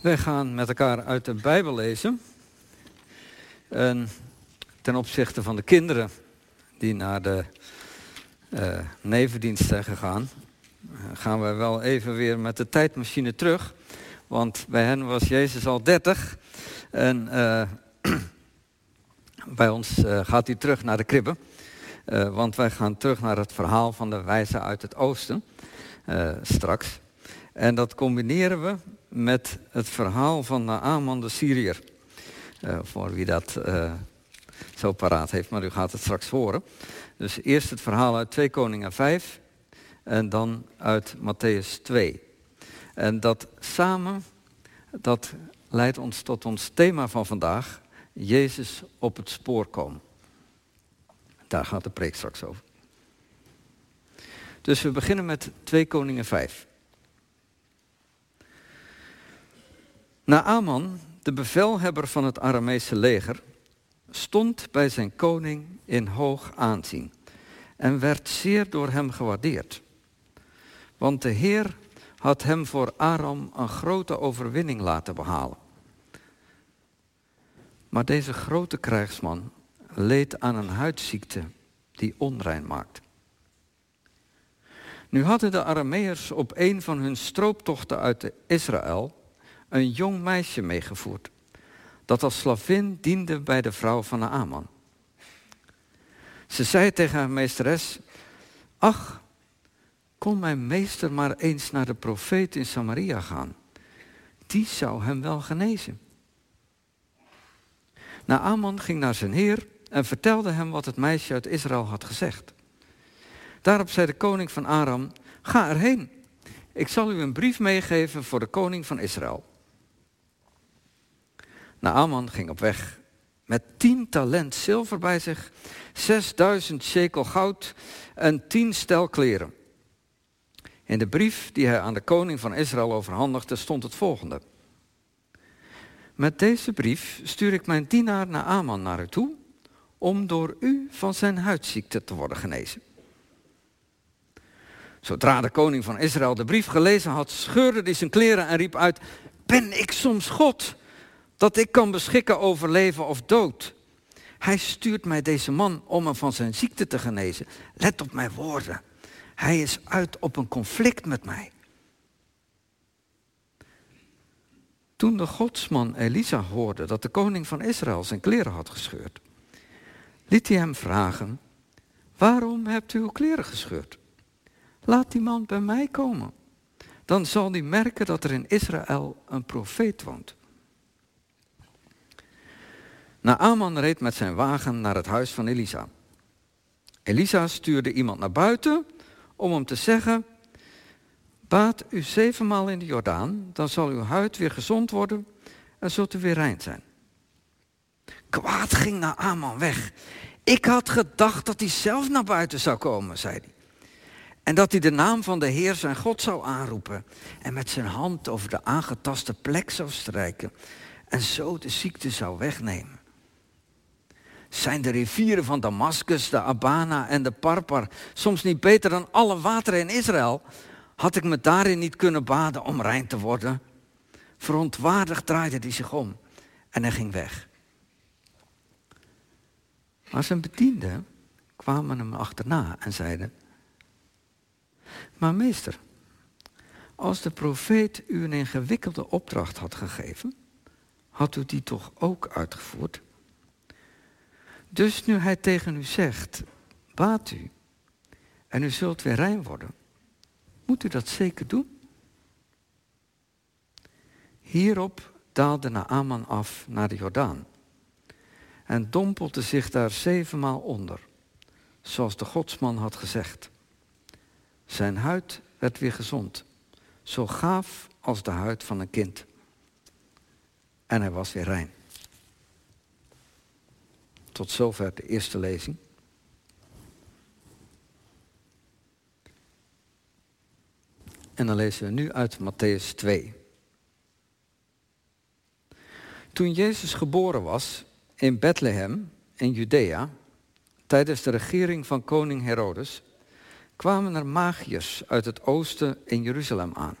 Wij gaan met elkaar uit de Bijbel lezen. En ten opzichte van de kinderen die naar de uh, nevendienst zijn gegaan, gaan we wel even weer met de tijdmachine terug. Want bij hen was Jezus al 30. En uh, bij ons gaat hij terug naar de kribben. want wij gaan terug naar het verhaal van de wijze uit het oosten straks. En dat combineren we met het verhaal van Naaman de Syriër. Uh, voor wie dat uh, zo paraat heeft, maar u gaat het straks horen. Dus eerst het verhaal uit 2 Koningen 5 en dan uit Matthäus 2. En dat samen, dat leidt ons tot ons thema van vandaag, Jezus op het spoor komen. Daar gaat de preek straks over. Dus we beginnen met 2 Koningen 5. Naaman, de bevelhebber van het Aramese leger, stond bij zijn koning in hoog aanzien en werd zeer door hem gewaardeerd. Want de Heer had hem voor Aram een grote overwinning laten behalen. Maar deze grote krijgsman leed aan een huidziekte die onrein maakt. Nu hadden de Arameërs op een van hun strooptochten uit Israël een jong meisje meegevoerd, dat als slavin diende bij de vrouw van Naaman. Ze zei tegen haar meesteres, ach, kon mijn meester maar eens naar de profeet in Samaria gaan. Die zou hem wel genezen. Naaman ging naar zijn heer en vertelde hem wat het meisje uit Israël had gezegd. Daarop zei de koning van Aram, ga erheen. Ik zal u een brief meegeven voor de koning van Israël. Naaman ging op weg met tien talent zilver bij zich, zesduizend shekel goud en tien stel kleren. In de brief die hij aan de koning van Israël overhandigde stond het volgende. Met deze brief stuur ik mijn dienaar Naaman naar u toe om door u van zijn huidziekte te worden genezen. Zodra de koning van Israël de brief gelezen had, scheurde hij zijn kleren en riep uit: Ben ik soms God? Dat ik kan beschikken over leven of dood. Hij stuurt mij deze man om hem van zijn ziekte te genezen. Let op mijn woorden. Hij is uit op een conflict met mij. Toen de godsman Elisa hoorde dat de koning van Israël zijn kleren had gescheurd, liet hij hem vragen: Waarom hebt u uw kleren gescheurd? Laat die man bij mij komen. Dan zal hij merken dat er in Israël een profeet woont. Naaman reed met zijn wagen naar het huis van Elisa. Elisa stuurde iemand naar buiten om hem te zeggen: Baat u zevenmaal in de Jordaan, dan zal uw huid weer gezond worden en zult u weer rein zijn. Kwaad ging Naaman weg. Ik had gedacht dat hij zelf naar buiten zou komen, zei hij. En dat hij de naam van de Heer zijn God zou aanroepen en met zijn hand over de aangetaste plek zou strijken en zo de ziekte zou wegnemen zijn de rivieren van Damascus, de Abana en de Parpar soms niet beter dan alle wateren in Israël? Had ik me daarin niet kunnen baden om rein te worden? Verontwaardigd draaide hij zich om en hij ging weg. Maar zijn bedienden kwamen hem achterna en zeiden: Maar meester, als de profeet u een ingewikkelde opdracht had gegeven, had u die toch ook uitgevoerd? Dus nu hij tegen u zegt, baat u en u zult weer rein worden, moet u dat zeker doen. Hierop daalde Naaman af naar de Jordaan en dompelde zich daar zevenmaal onder, zoals de godsman had gezegd. Zijn huid werd weer gezond, zo gaaf als de huid van een kind. En hij was weer rein. Tot zover de eerste lezing. En dan lezen we nu uit Matthäus 2. Toen Jezus geboren was in Bethlehem in Judea, tijdens de regering van koning Herodes, kwamen er magiërs uit het oosten in Jeruzalem aan.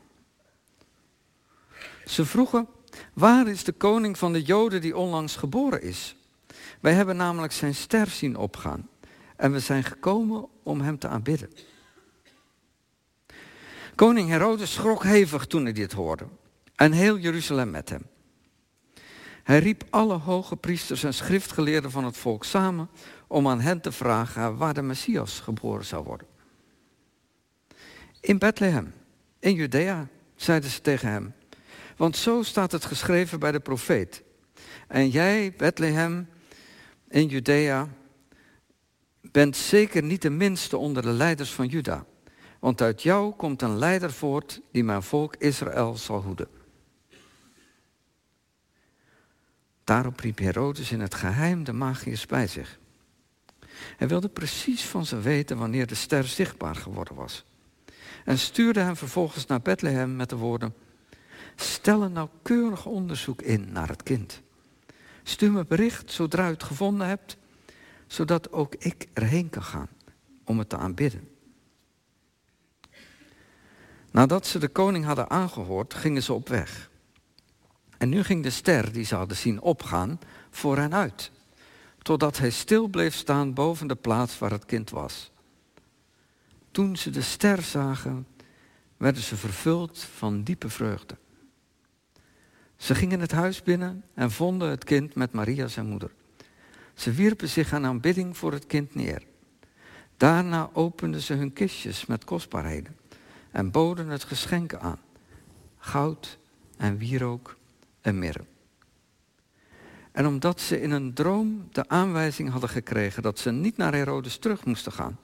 Ze vroegen, Waar is de koning van de Joden die onlangs geboren is? Wij hebben namelijk zijn ster zien opgaan en we zijn gekomen om hem te aanbidden. Koning Herodes schrok hevig toen hij dit hoorde en heel Jeruzalem met hem. Hij riep alle hoge priesters en schriftgeleerden van het volk samen om aan hen te vragen waar de Messias geboren zou worden. In Bethlehem, in Judea, zeiden ze tegen hem. Want zo staat het geschreven bij de profeet. En jij, Bethlehem, in Judea, bent zeker niet de minste onder de leiders van Juda. Want uit jou komt een leider voort die mijn volk Israël zal hoeden. Daarop riep Herodes in het geheim de magiërs bij zich. Hij wilde precies van ze weten wanneer de ster zichtbaar geworden was. En stuurde hem vervolgens naar Bethlehem met de woorden: Stel een nauwkeurig onderzoek in naar het kind. Stuur me bericht zodra u het gevonden hebt, zodat ook ik erheen kan gaan om het te aanbidden. Nadat ze de koning hadden aangehoord, gingen ze op weg. En nu ging de ster die ze hadden zien opgaan voor hen uit, totdat hij stil bleef staan boven de plaats waar het kind was. Toen ze de ster zagen, werden ze vervuld van diepe vreugde. Ze gingen het huis binnen en vonden het kind met Maria zijn moeder. Ze wierpen zich aan aanbidding voor het kind neer. Daarna openden ze hun kistjes met kostbaarheden en boden het geschenken aan. Goud en wierook en mirre. En omdat ze in een droom de aanwijzing hadden gekregen dat ze niet naar Herodes terug moesten gaan,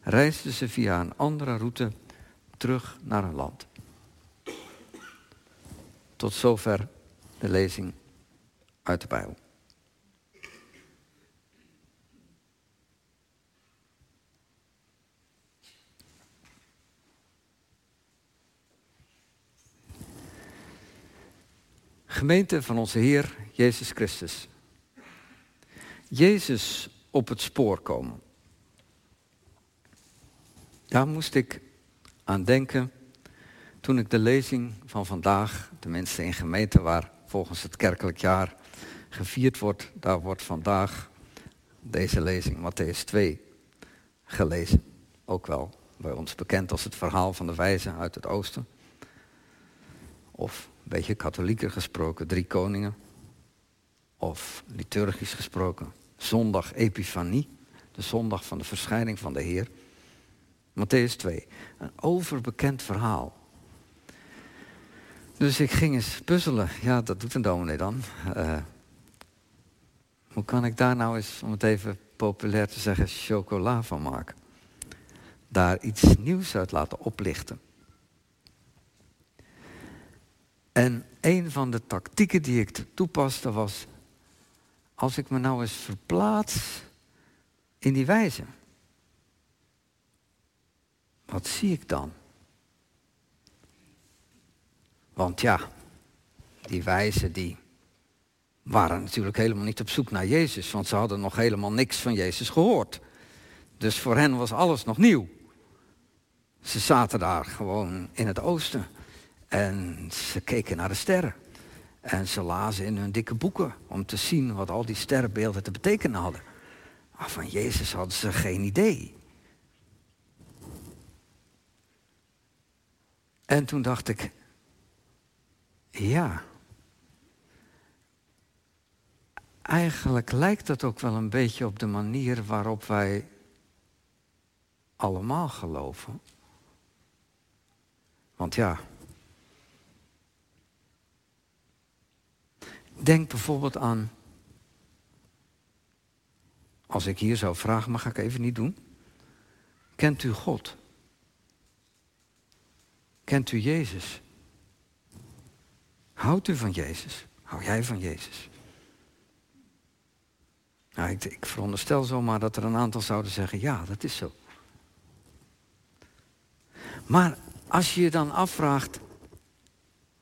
reisden ze via een andere route terug naar hun land. Tot zover de lezing uit de Bijbel. Gemeente van onze Heer Jezus Christus. Jezus op het spoor komen. Daar moest ik aan denken toen ik de lezing van vandaag, tenminste in gemeente waar volgens het kerkelijk jaar gevierd wordt, daar wordt vandaag deze lezing, Matthäus 2, gelezen. Ook wel bij ons bekend als het verhaal van de wijze uit het oosten. Of een beetje katholieker gesproken, drie koningen. Of liturgisch gesproken, zondag Epifanie, de zondag van de verschijning van de Heer. Matthäus 2, een overbekend verhaal. Dus ik ging eens puzzelen. Ja, dat doet een dominee dan. Uh, hoe kan ik daar nou eens, om het even populair te zeggen, chocola van maken? Daar iets nieuws uit laten oplichten. En een van de tactieken die ik toepaste was, als ik me nou eens verplaats in die wijze, wat zie ik dan? Want ja, die wijzen die waren natuurlijk helemaal niet op zoek naar Jezus, want ze hadden nog helemaal niks van Jezus gehoord. Dus voor hen was alles nog nieuw. Ze zaten daar gewoon in het oosten en ze keken naar de sterren. En ze lazen in hun dikke boeken om te zien wat al die sterrenbeelden te betekenen hadden. Maar van Jezus hadden ze geen idee. En toen dacht ik, ja, eigenlijk lijkt dat ook wel een beetje op de manier waarop wij allemaal geloven. Want ja, denk bijvoorbeeld aan, als ik hier zou vragen, maar ga ik even niet doen. Kent u God? Kent u Jezus? Houdt u van Jezus? Hou jij van Jezus? Nou, ik, ik veronderstel zomaar dat er een aantal zouden zeggen, ja, dat is zo. Maar als je je dan afvraagt,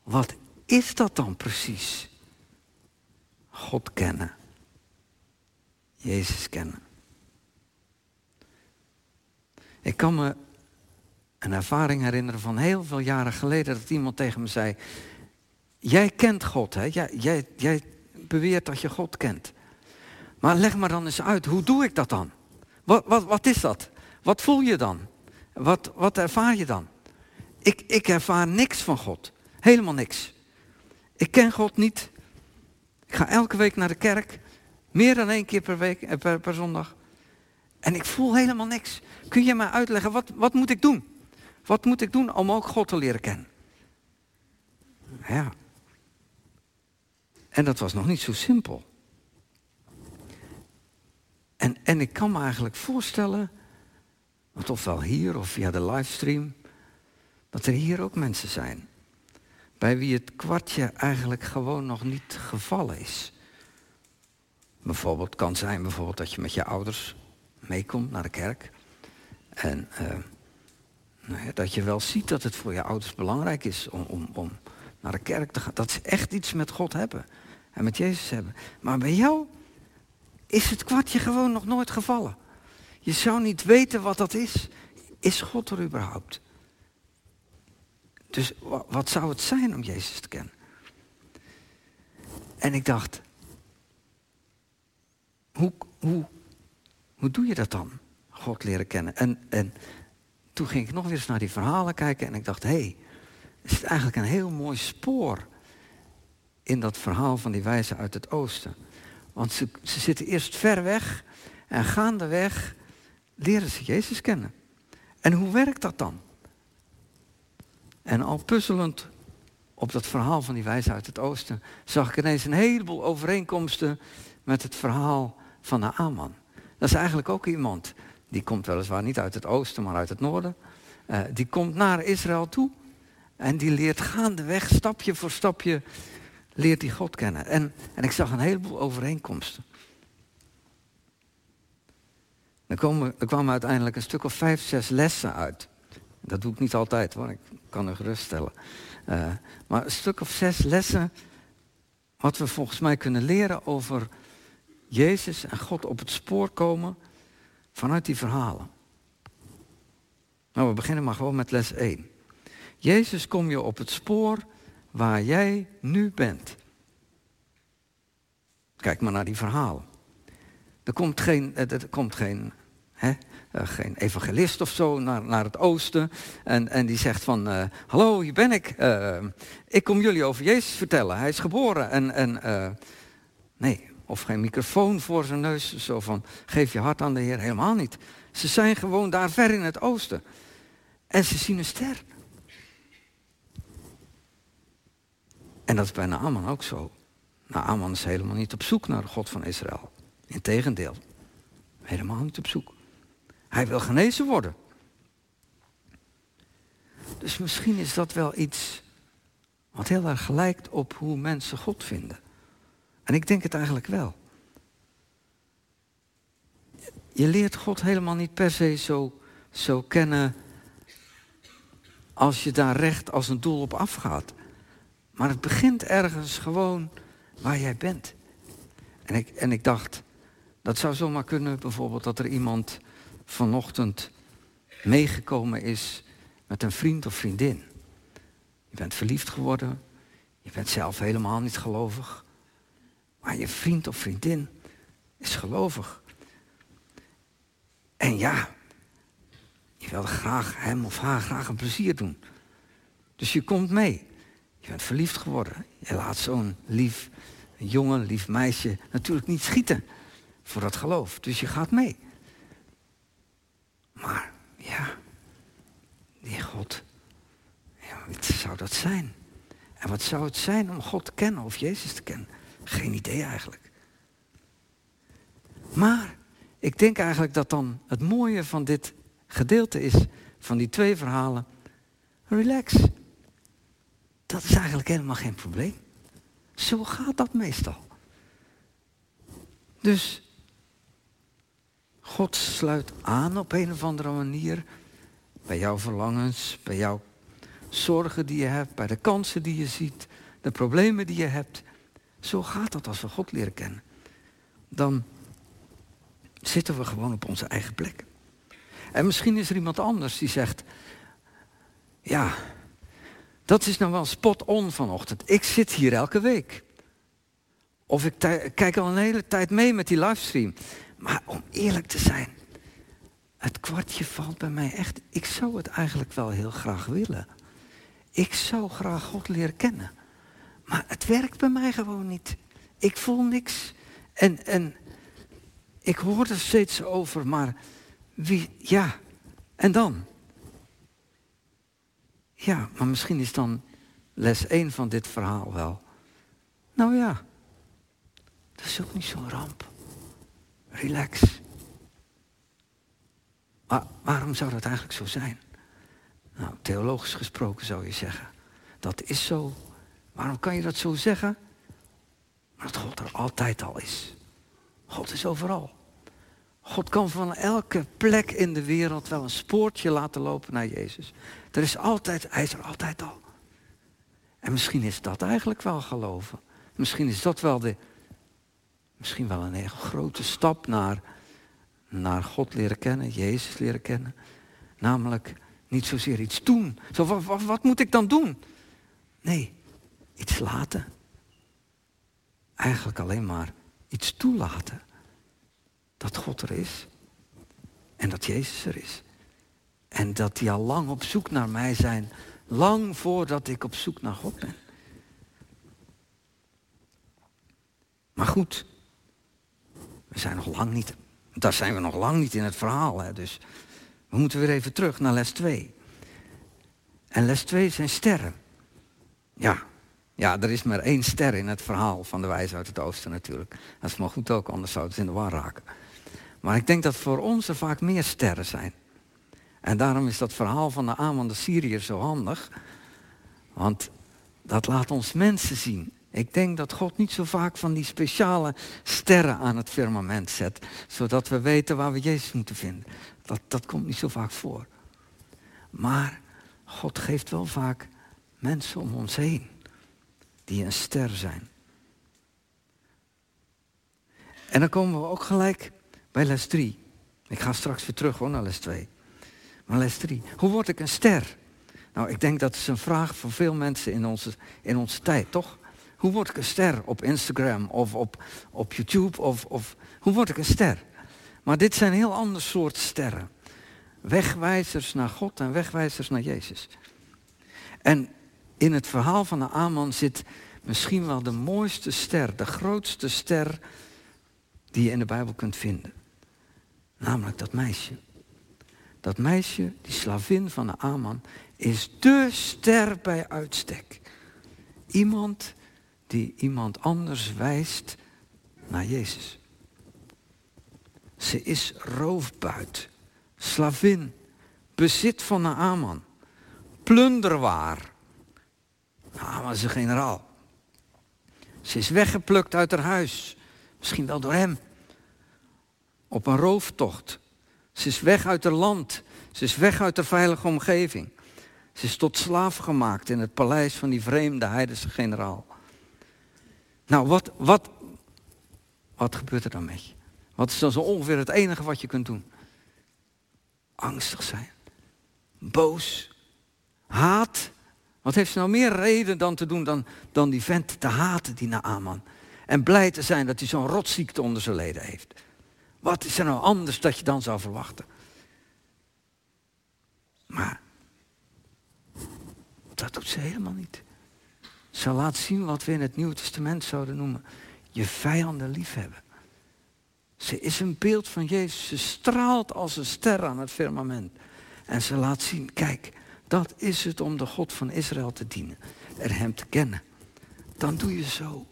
wat is dat dan precies? God kennen. Jezus kennen. Ik kan me een ervaring herinneren van heel veel jaren geleden dat iemand tegen me zei: jij kent God, hè? Jij, jij, jij beweert dat je God kent. Maar leg me dan eens uit, hoe doe ik dat dan? Wat, wat, wat is dat? Wat voel je dan? Wat, wat ervaar je dan? Ik, ik ervaar niks van God. Helemaal niks. Ik ken God niet. Ik ga elke week naar de kerk. Meer dan één keer per, week, eh, per, per zondag. En ik voel helemaal niks. Kun je mij uitleggen, wat, wat moet ik doen? Wat moet ik doen om ook God te leren kennen? Ja. En dat was nog niet zo simpel. En, en ik kan me eigenlijk voorstellen, want ofwel hier of via de livestream, dat er hier ook mensen zijn. Bij wie het kwartje eigenlijk gewoon nog niet gevallen is. Bijvoorbeeld kan zijn bijvoorbeeld dat je met je ouders meekomt naar de kerk. En uh, nou dat je wel ziet dat het voor je ouders belangrijk is om, om, om naar de kerk te gaan. Dat ze echt iets met God hebben. En met Jezus hebben. Maar bij jou is het kwartje gewoon nog nooit gevallen. Je zou niet weten wat dat is. Is God er überhaupt? Dus wat zou het zijn om Jezus te kennen? En ik dacht, hoe, hoe, hoe doe je dat dan? God leren kennen. En, en toen ging ik nog weer eens naar die verhalen kijken en ik dacht, hé, hey, er zit eigenlijk een heel mooi spoor in dat verhaal van die wijzen uit het oosten. Want ze, ze zitten eerst ver weg en gaandeweg leren ze Jezus kennen. En hoe werkt dat dan? En al puzzelend op dat verhaal van die wijzen uit het oosten, zag ik ineens een heleboel overeenkomsten met het verhaal van Naaman. Dat is eigenlijk ook iemand, die komt weliswaar niet uit het oosten, maar uit het noorden. Uh, die komt naar Israël toe en die leert gaandeweg, stapje voor stapje, leert hij God kennen. En, en ik zag een heleboel overeenkomsten. Er, komen, er kwamen uiteindelijk een stuk of vijf, zes lessen uit. Dat doe ik niet altijd hoor, ik kan er geruststellen. Uh, maar een stuk of zes lessen wat we volgens mij kunnen leren over Jezus en God op het spoor komen vanuit die verhalen. Nou, we beginnen maar gewoon met les 1. Jezus kom je op het spoor waar jij nu bent. Kijk maar naar die verhalen. Er komt geen, eh, er komt geen, hè, eh, geen evangelist of zo naar, naar het oosten. En, en die zegt van, uh, hallo, hier ben ik. Ik kom jullie over Jezus vertellen. Hij is geboren. En, en nee, of geen microfoon voor zijn neus. Zo van, geef je hart aan de Heer. Helemaal niet. Ze zijn gewoon daar ver in het oosten. En ze zien een ster. En dat is bij Naaman ook zo. Naaman is helemaal niet op zoek naar de God van Israël. Integendeel. Helemaal niet op zoek. Hij wil genezen worden. Dus misschien is dat wel iets wat heel erg lijkt op hoe mensen God vinden. En ik denk het eigenlijk wel. Je leert God helemaal niet per se zo, zo kennen als je daar recht als een doel op afgaat. Maar het begint ergens gewoon waar jij bent. En ik, en ik dacht, dat zou zomaar kunnen bijvoorbeeld dat er iemand vanochtend meegekomen is met een vriend of vriendin. Je bent verliefd geworden, je bent zelf helemaal niet gelovig, maar je vriend of vriendin is gelovig. En ja, je wil graag hem of haar graag een plezier doen. Dus je komt mee. Je bent verliefd geworden. Je laat zo'n lief jongen, lief meisje natuurlijk niet schieten voor dat geloof. Dus je gaat mee. Maar ja, die God, ja, wat zou dat zijn? En wat zou het zijn om God te kennen of Jezus te kennen? Geen idee eigenlijk. Maar ik denk eigenlijk dat dan het mooie van dit gedeelte is, van die twee verhalen, relax. Dat is eigenlijk helemaal geen probleem. Zo gaat dat meestal. Dus God sluit aan op een of andere manier bij jouw verlangens, bij jouw zorgen die je hebt, bij de kansen die je ziet, de problemen die je hebt. Zo gaat dat als we God leren kennen. Dan zitten we gewoon op onze eigen plek. En misschien is er iemand anders die zegt, ja, Dat is nou wel spot on vanochtend. Ik zit hier elke week. Of ik kijk al een hele tijd mee met die livestream. Maar om eerlijk te zijn, het kwartje valt bij mij echt. Ik zou het eigenlijk wel heel graag willen. Ik zou graag God leren kennen. Maar het werkt bij mij gewoon niet. Ik voel niks. En, en ik hoor er steeds over, maar wie, ja, en dan? Ja, maar misschien is dan les 1 van dit verhaal wel. Nou ja, dat is ook niet zo'n ramp. Relax. Maar waarom zou dat eigenlijk zo zijn? Nou, theologisch gesproken zou je zeggen. Dat is zo. Waarom kan je dat zo zeggen? Omdat God er altijd al is. God is overal. God kan van elke plek in de wereld wel een spoortje laten lopen naar Jezus. Er is altijd, hij is er altijd al. En misschien is dat eigenlijk wel geloven. Misschien is dat wel de, misschien wel een hele grote stap naar, naar God leren kennen, Jezus leren kennen. Namelijk niet zozeer iets doen. Zo, wat, wat, wat moet ik dan doen? Nee, iets laten. Eigenlijk alleen maar iets toelaten. Dat God er is. En dat Jezus er is. En dat die al lang op zoek naar mij zijn. Lang voordat ik op zoek naar God ben. Maar goed, we zijn nog lang niet, daar zijn we nog lang niet in het verhaal. Hè, dus we moeten weer even terug naar les 2. En les 2 zijn sterren. Ja, ja, er is maar één ster in het verhaal van de wijze uit het oosten natuurlijk. Dat is maar goed ook, anders zou het in de war raken. Maar ik denk dat voor ons er vaak meer sterren zijn. En daarom is dat verhaal van de Aman de Syriër zo handig. Want dat laat ons mensen zien. Ik denk dat God niet zo vaak van die speciale sterren aan het firmament zet. Zodat we weten waar we Jezus moeten vinden. Dat, dat komt niet zo vaak voor. Maar God geeft wel vaak mensen om ons heen. Die een ster zijn. En dan komen we ook gelijk bij les 3. Ik ga straks weer terug hoor, naar les 2. Maar les 3. Hoe word ik een ster? Nou, ik denk dat is een vraag voor veel mensen in onze, in onze tijd, toch? Hoe word ik een ster op Instagram of op, op YouTube? Of, of, hoe word ik een ster? Maar dit zijn heel ander soort sterren. Wegwijzers naar God en wegwijzers naar Jezus. En in het verhaal van de Aman zit misschien wel de mooiste ster, de grootste ster die je in de Bijbel kunt vinden. Namelijk dat meisje. Dat meisje, die slavin van de Aman, is de ster bij uitstek. Iemand die iemand anders wijst naar Jezus. Ze is roofbuit, slavin, bezit van Naaman, plunderwaar. Naaman is een generaal. Ze is weggeplukt uit haar huis, misschien wel door hem, op een rooftocht. Ze is weg uit haar land, ze is weg uit de veilige omgeving. Ze is tot slaaf gemaakt in het paleis van die vreemde heidense generaal. Nou, wat, wat, wat gebeurt er dan met je? Wat is dan zo ongeveer het enige wat je kunt doen? Angstig zijn. Boos. Haat. Wat heeft ze nou meer reden dan te doen dan, dan die vent te haten, die Naaman? En blij te zijn dat hij zo'n rotziekte onder zijn leden heeft. Wat is er nou anders dat je dan zou verwachten? Maar dat doet ze helemaal niet. Ze laat zien wat we in het Nieuwe Testament zouden noemen. Je vijanden liefhebben. Ze is een beeld van Jezus. Ze straalt als een ster aan het firmament. En ze laat zien, kijk, dat is het om de God van Israël te dienen. Er hem te kennen. Dan doe je zo.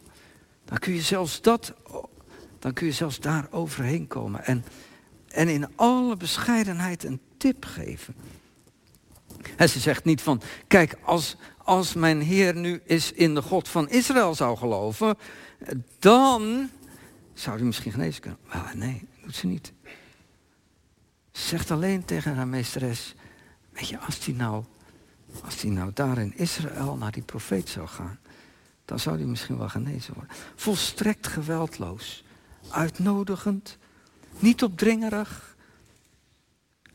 Dan kun je zelfs dat, dan kun je zelfs daar overheen komen. En, en in alle bescheidenheid een tip geven. En ze zegt niet van, kijk, als, als mijn Heer nu is in de God van Israël zou geloven, dan zou hij misschien genezen kunnen. Wel, nee, doet ze niet. Ze zegt alleen tegen haar meesteres, weet je, als die nou, als die nou daar in Israël naar die profeet zou gaan, dan zou hij misschien wel genezen worden. Volstrekt geweldloos, uitnodigend, niet opdringerig,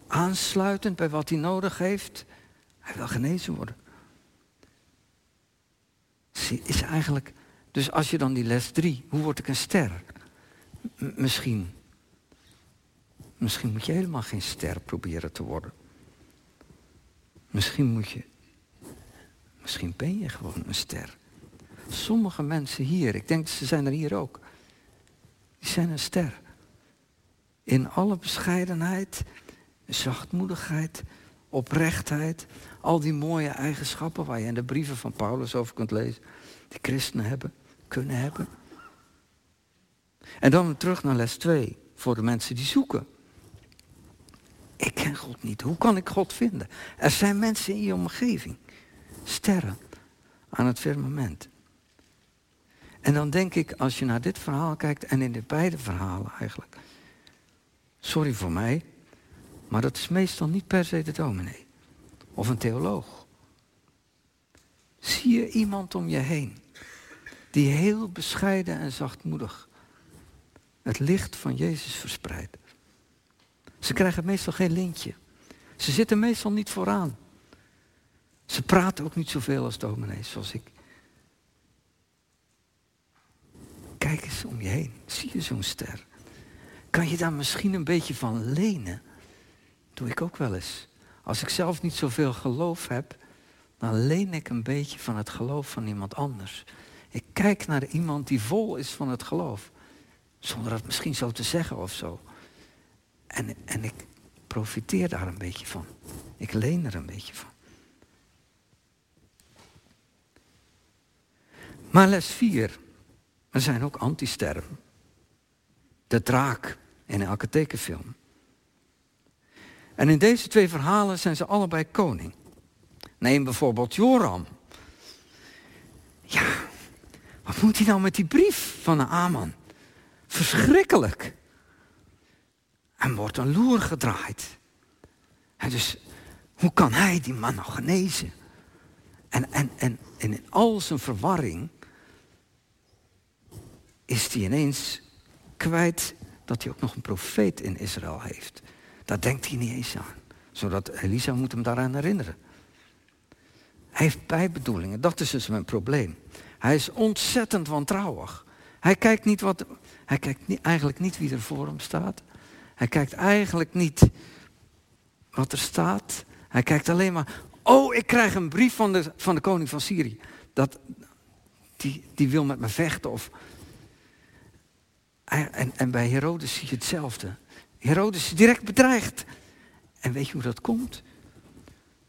aansluitend bij wat hij nodig heeft. Hij wil genezen worden. is eigenlijk, dus als je dan die les drie, hoe word ik een ster? misschien, misschien moet je helemaal geen ster proberen te worden. Misschien moet je, misschien ben je gewoon een ster. Sommige mensen hier, ik denk ze zijn er hier ook, die zijn een ster. In alle bescheidenheid, zachtmoedigheid, oprechtheid, al die mooie eigenschappen waar je in de brieven van Paulus over kunt lezen, die christenen hebben, kunnen hebben. En dan terug naar les 2, voor de mensen die zoeken. Ik ken God niet. Hoe kan ik God vinden? Er zijn mensen in je omgeving. Sterren aan het firmament. En dan denk ik, als je naar dit verhaal kijkt en in de beide verhalen eigenlijk. Sorry voor mij, maar dat is meestal niet per se de dominee. Of een theoloog. Zie je iemand om je heen die heel bescheiden en zachtmoedig het licht van Jezus verspreidt. Ze krijgen meestal geen lintje. Ze zitten meestal niet vooraan. Ze praten ook niet zoveel als dominees, zoals ik. Kijk eens om je heen. Zie je zo'n ster? Kan je daar misschien een beetje van lenen? Doe ik ook wel eens. Als ik zelf niet zoveel geloof heb, dan leen ik een beetje van het geloof van iemand anders. Ik kijk naar iemand die vol is van het geloof. Zonder dat misschien zo te zeggen of zo. En, en ik profiteer daar een beetje van. Ik leen er een beetje van. Maar les 4. Er zijn ook antisterren. De draak in elke tekenfilm. En in deze twee verhalen zijn ze allebei koning. Neem bijvoorbeeld Joram. Ja, wat moet hij nou met die brief van de Aman? Verschrikkelijk. En wordt een loer gedraaid. En dus, hoe kan hij die man nog genezen? En, en, en, en in al zijn verwarring is hij ineens kwijt dat hij ook nog een profeet in Israël heeft. Daar denkt hij niet eens aan. Zodat Elisa moet hem daaraan herinneren. Hij heeft bijbedoelingen, dat is dus mijn probleem. Hij is ontzettend wantrouwig. Hij kijkt, niet wat, hij kijkt niet, eigenlijk niet wie er voor hem staat. Hij kijkt eigenlijk niet wat er staat. Hij kijkt alleen maar, oh, ik krijg een brief van de, van de koning van Syrië. Dat, die, die wil met me vechten. Of, en, en bij Herodes zie je hetzelfde. Herodes is direct bedreigd. En weet je hoe dat komt?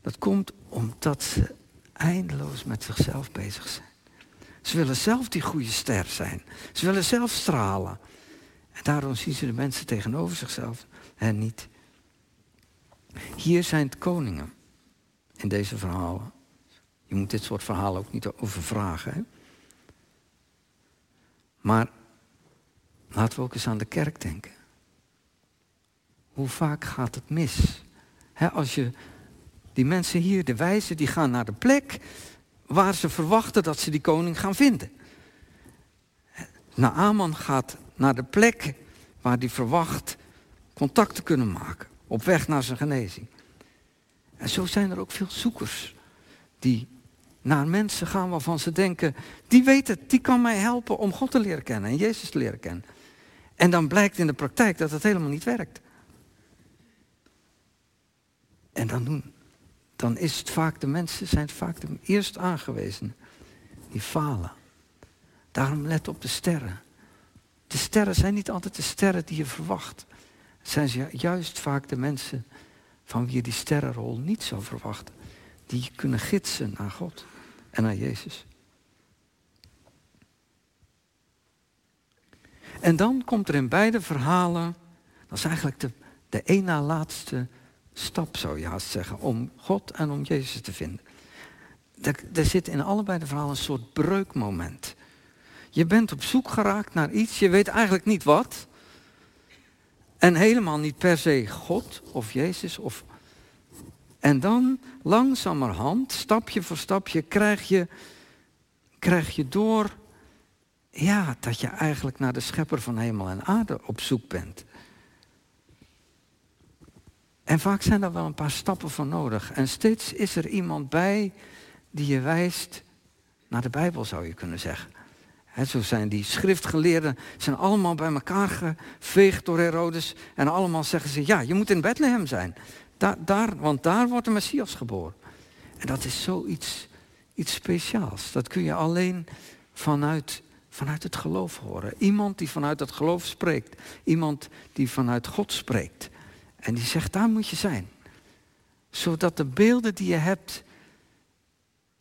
Dat komt omdat ze eindeloos met zichzelf bezig zijn. Ze willen zelf die goede ster zijn. Ze willen zelf stralen. En daarom zien ze de mensen tegenover zichzelf en niet. Hier zijn het koningen in deze verhalen. Je moet dit soort verhalen ook niet overvragen. Maar laten we ook eens aan de kerk denken. Hoe vaak gaat het mis? als je die mensen hier, de wijzen, die gaan naar de plek waar ze verwachten dat ze die koning gaan vinden. Naaman gaat naar de plek waar hij verwacht contact te kunnen maken. Op weg naar zijn genezing. En zo zijn er ook veel zoekers die naar mensen gaan waarvan ze denken, die weet het, die kan mij helpen om God te leren kennen en Jezus te leren kennen. En dan blijkt in de praktijk dat het helemaal niet werkt. En dan, doen, dan is het vaak de mensen, zijn het vaak de eerst aangewezen die falen. Daarom let op de sterren. De sterren zijn niet altijd de sterren die je verwacht. Het zijn juist vaak de mensen van wie je die sterrenrol niet zou verwachten. Die kunnen gidsen naar God en naar Jezus. En dan komt er in beide verhalen, dat is eigenlijk de, de een na laatste stap, zou je haast zeggen, om God en om Jezus te vinden. Er, zit in allebei de verhalen een soort breukmoment. Je bent op zoek geraakt naar iets, je weet eigenlijk niet wat. En helemaal niet per se God of Jezus. Of... En dan langzamerhand, stapje voor stapje, krijg je, krijg je door ja, dat je eigenlijk naar de schepper van hemel en aarde op zoek bent. En vaak zijn er wel een paar stappen voor nodig. En steeds is er iemand bij die je wijst naar de Bijbel, zou je kunnen zeggen. zo zijn die schriftgeleerden zijn allemaal bij elkaar geveegd door Herodes. En allemaal zeggen ze, ja, je moet in Bethlehem zijn. Daar, daar, want daar wordt de Messias geboren. En dat is zoiets iets speciaals. Dat kun je alleen vanuit, vanuit het geloof horen. Iemand die vanuit het geloof spreekt. Iemand die vanuit God spreekt. En die zegt, daar moet je zijn. Zodat de beelden die je hebt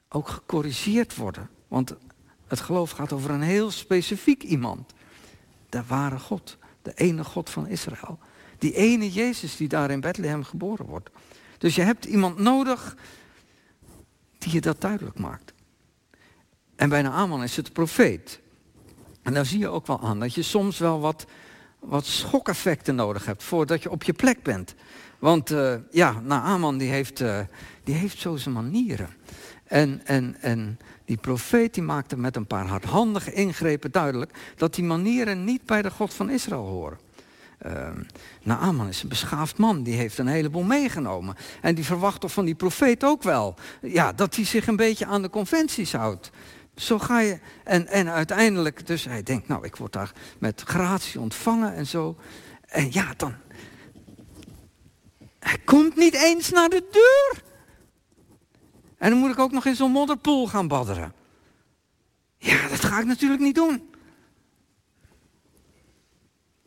ook gecorrigeerd worden. Want het geloof gaat over een heel specifiek iemand. De ware God. De ene God van Israël. Die ene Jezus die daar in Bethlehem geboren wordt. Dus je hebt iemand nodig die je dat duidelijk maakt. En bij Naaman is het profeet. En daar zie je ook wel aan dat je soms wel wat, wat schokeffecten nodig hebt voordat je op je plek bent. Want uh, ja, Naaman die heeft, uh, die heeft zo zijn manieren. En, en, en die profeet die maakte met een paar hardhandige ingrepen duidelijk dat die manieren niet bij de God van Israël horen. Uh, Naaman is een beschaafd man, die heeft een heleboel meegenomen. En die verwacht toch van die profeet ook wel. Ja, dat hij zich een beetje aan de conventies houdt. Zo ga je. En, en uiteindelijk, dus hij denkt, nou, ik word daar met gratie ontvangen en zo. En ja, dan. Hij komt niet eens naar de deur. En dan moet ik ook nog in zo'n modderpoel gaan badderen. Ja, dat ga ik natuurlijk niet doen.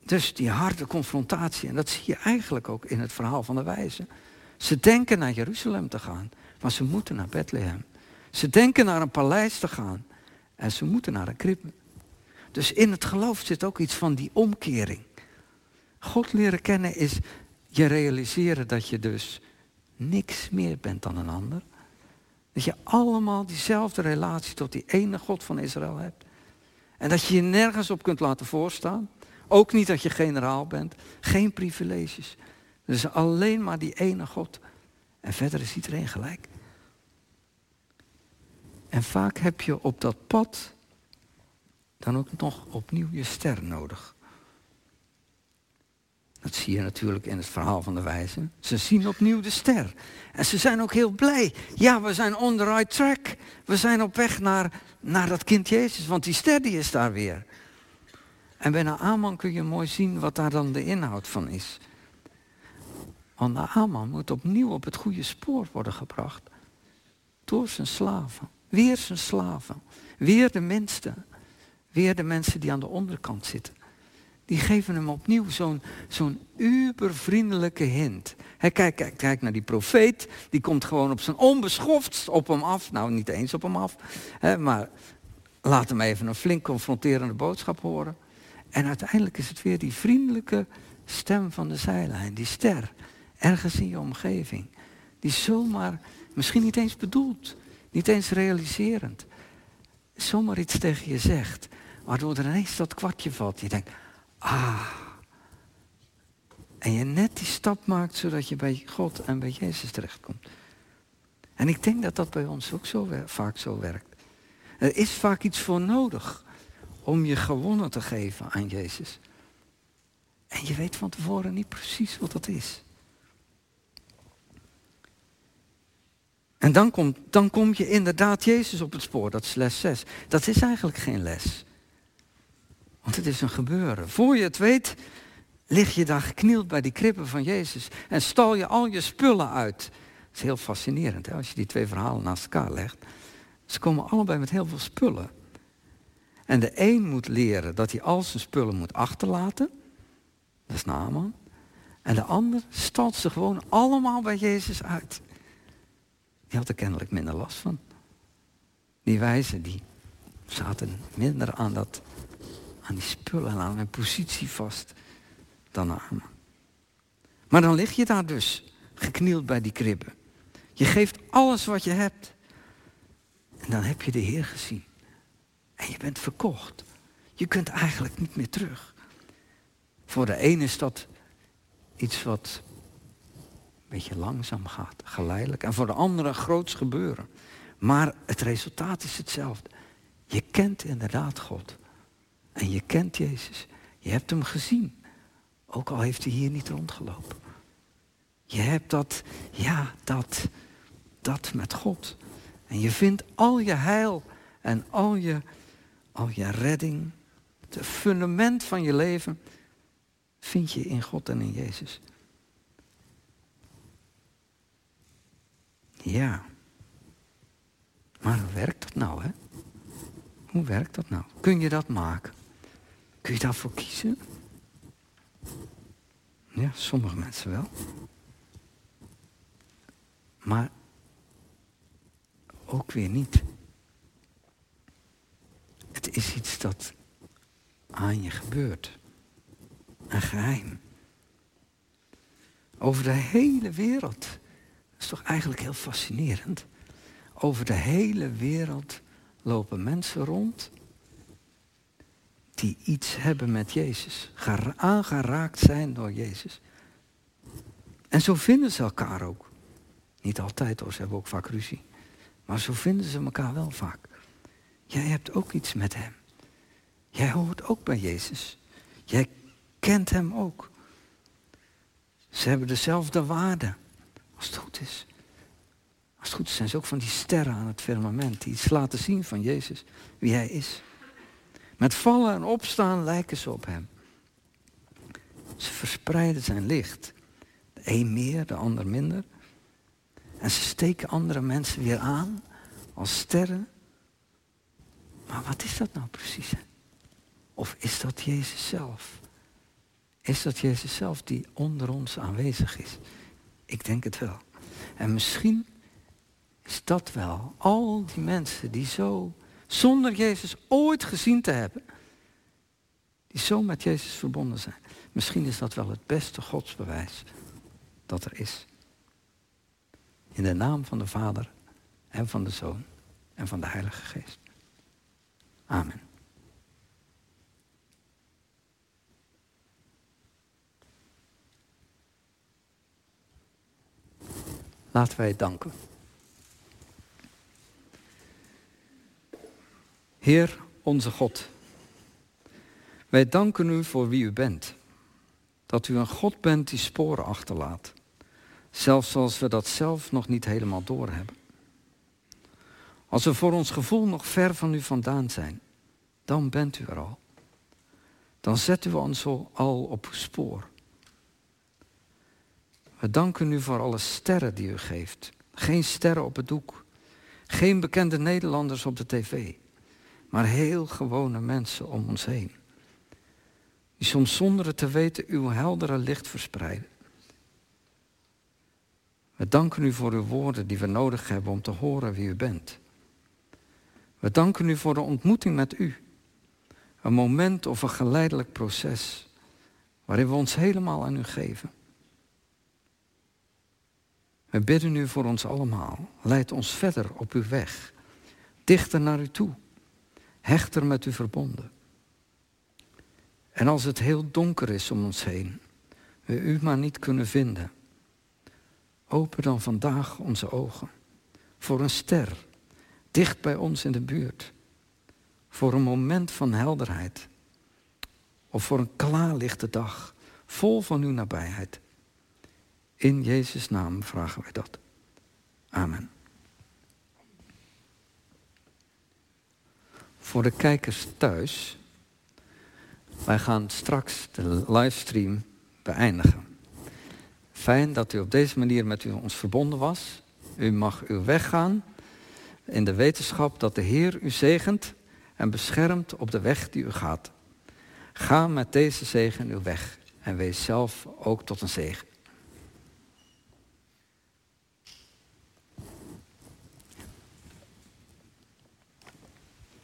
Dus die harde confrontatie, en dat zie je eigenlijk ook in het verhaal van de wijze. Ze denken naar Jeruzalem te gaan, maar ze moeten naar Bethlehem. Ze denken naar een paleis te gaan en ze moeten naar een krib. Dus in het geloof zit ook iets van die omkering. God leren kennen is je realiseren dat je dus niks meer bent dan een ander. Dat je allemaal diezelfde relatie tot die ene God van Israël hebt. En dat je je nergens op kunt laten voorstaan. Ook niet dat je generaal bent. Geen privileges. Dus alleen maar die ene God. En verder is iedereen gelijk. En vaak heb je op dat pad dan ook nog opnieuw je ster nodig. Dat zie je natuurlijk in het verhaal van de wijze. Ze zien opnieuw de ster. En ze zijn ook heel blij. Ja, we zijn on the right track. We zijn op weg naar, naar dat kind Jezus. Want die ster die is daar weer. En bij Naaman kun je mooi zien wat daar dan de inhoud van is. Want Naaman moet opnieuw op het goede spoor worden gebracht. Door zijn slaven. Weer zijn slaven. Weer de minste. Weer de mensen die aan de onderkant zitten. Die geven hem opnieuw zo'n zo'n ubervriendelijke hint. Hij kijk, kijk, naar die profeet. Die komt gewoon op zijn onbeschoftst op hem af. Nou, niet eens op hem af. Maar laat hem even een flink confronterende boodschap horen. En uiteindelijk is het weer die vriendelijke stem van de zijlijn, die ster, ergens in je omgeving, die zomaar, misschien niet eens bedoeld, niet eens realiserend, zomaar iets tegen je zegt, waardoor er ineens dat kwartje valt. Je denkt, ah. En je net die stap maakt zodat je bij God en bij Jezus terechtkomt. En ik denk dat dat bij ons ook zo vaak zo werkt. Er is vaak iets voor nodig om je gewonnen te geven aan Jezus. En je weet van tevoren niet precies wat dat is. En dan kom, dan kom je inderdaad Jezus op het spoor, dat is les 6. Dat is eigenlijk geen les. Want het is een gebeuren. Voor je het weet, lig je daar geknield bij die krippen van Jezus en stal je al je spullen uit. Dat is heel fascinerend hè, als je die twee verhalen naast elkaar legt. Ze komen allebei met heel veel spullen. En de een moet leren dat hij al zijn spullen moet achterlaten. Dat is Naaman. En de ander stalt ze gewoon allemaal bij Jezus uit. Die had er kennelijk minder last van. Die wijzen die zaten minder aan, dat, aan die spullen en aan hun positie vast dan Naaman. Maar dan lig je daar dus, geknield bij die kribben. Je geeft alles wat je hebt. En dan heb je de Heer gezien. En je bent verkocht. Je kunt eigenlijk niet meer terug. Voor de ene is dat iets wat beetje langzaam gaat, geleidelijk. En voor de andere groots gebeuren. Maar het resultaat is hetzelfde. Je kent inderdaad God. En je kent Jezus. Je hebt hem gezien. Ook al heeft hij hier niet rondgelopen. Je hebt dat, ja, dat, dat met God. En je vindt al je heil En al je, al je redding, het fundament van je leven, vind je in God en in Jezus. Ja. Maar hoe werkt dat nou, hè? Hoe werkt dat nou? Kun je dat maken? Kun je daarvoor kiezen? Ja, sommige mensen wel. Maar ook weer niet. Het is iets dat aan je gebeurt. Een geheim. Over de hele wereld. Is toch eigenlijk heel fascinerend. Over de hele wereld lopen mensen rond die iets hebben met Jezus. Aangeraakt zijn door Jezus. En zo vinden ze elkaar ook. Niet altijd hoor, ze hebben ook vaak ruzie. Maar zo vinden ze elkaar wel vaak. Jij hebt ook iets met hem. Jij hoort ook bij Jezus. Jij kent hem ook. Ze hebben dezelfde waarde. Als het goed is. Als het goed is zijn ze ook van die sterren aan het firmament. Die iets laten zien van Jezus. Wie hij is. Met vallen en opstaan lijken ze op hem. Ze verspreiden zijn licht. De een meer, de ander minder. En ze steken andere mensen weer aan als sterren. Maar wat is dat nou precies? Of is dat Jezus zelf? Is dat Jezus zelf die onder ons aanwezig is? Ik denk het wel. En misschien is dat wel al die mensen die zo, zonder Jezus ooit gezien te hebben, die zo met Jezus verbonden zijn. Misschien is dat wel het beste godsbewijs dat er is. In de naam van de Vader en van de Zoon en van de Heilige Geest. Amen. Laten wij danken. Heer, onze God, wij danken u voor wie u bent. Dat u een God bent die sporen achterlaat. Zelfs als we dat zelf nog niet helemaal doorhebben. Als we voor ons gevoel nog ver van u vandaan zijn, dan bent u er al. Dan zet u ons al op spoor. We danken u voor alle sterren die u geeft. Geen sterren op het doek. Geen bekende Nederlanders op de tv. Maar heel gewone mensen om ons heen. Die soms zonder het te weten uw heldere licht verspreiden. We danken u voor uw woorden die we nodig hebben om te horen wie u bent. We danken u voor de ontmoeting met u. Een moment of een geleidelijk proces waarin we ons helemaal aan u geven. We bidden u voor ons allemaal. Leid ons verder op uw weg. Dichter naar u toe. Hechter met u verbonden. En als het heel donker is om ons heen, we u maar niet kunnen vinden, open dan vandaag onze ogen voor een ster dicht bij ons in de buurt, voor een moment van helderheid of voor een klaarlichte dag, vol van uw nabijheid. In Jezus' naam vragen wij dat. Amen. Voor de kijkers thuis, wij gaan straks de livestream beëindigen. Fijn dat u op deze manier met u ons verbonden was. U mag uw weg gaan in de wetenschap dat de Heer u zegent en beschermt op de weg die u gaat. Ga met deze zegen uw weg en wees zelf ook tot een zegen.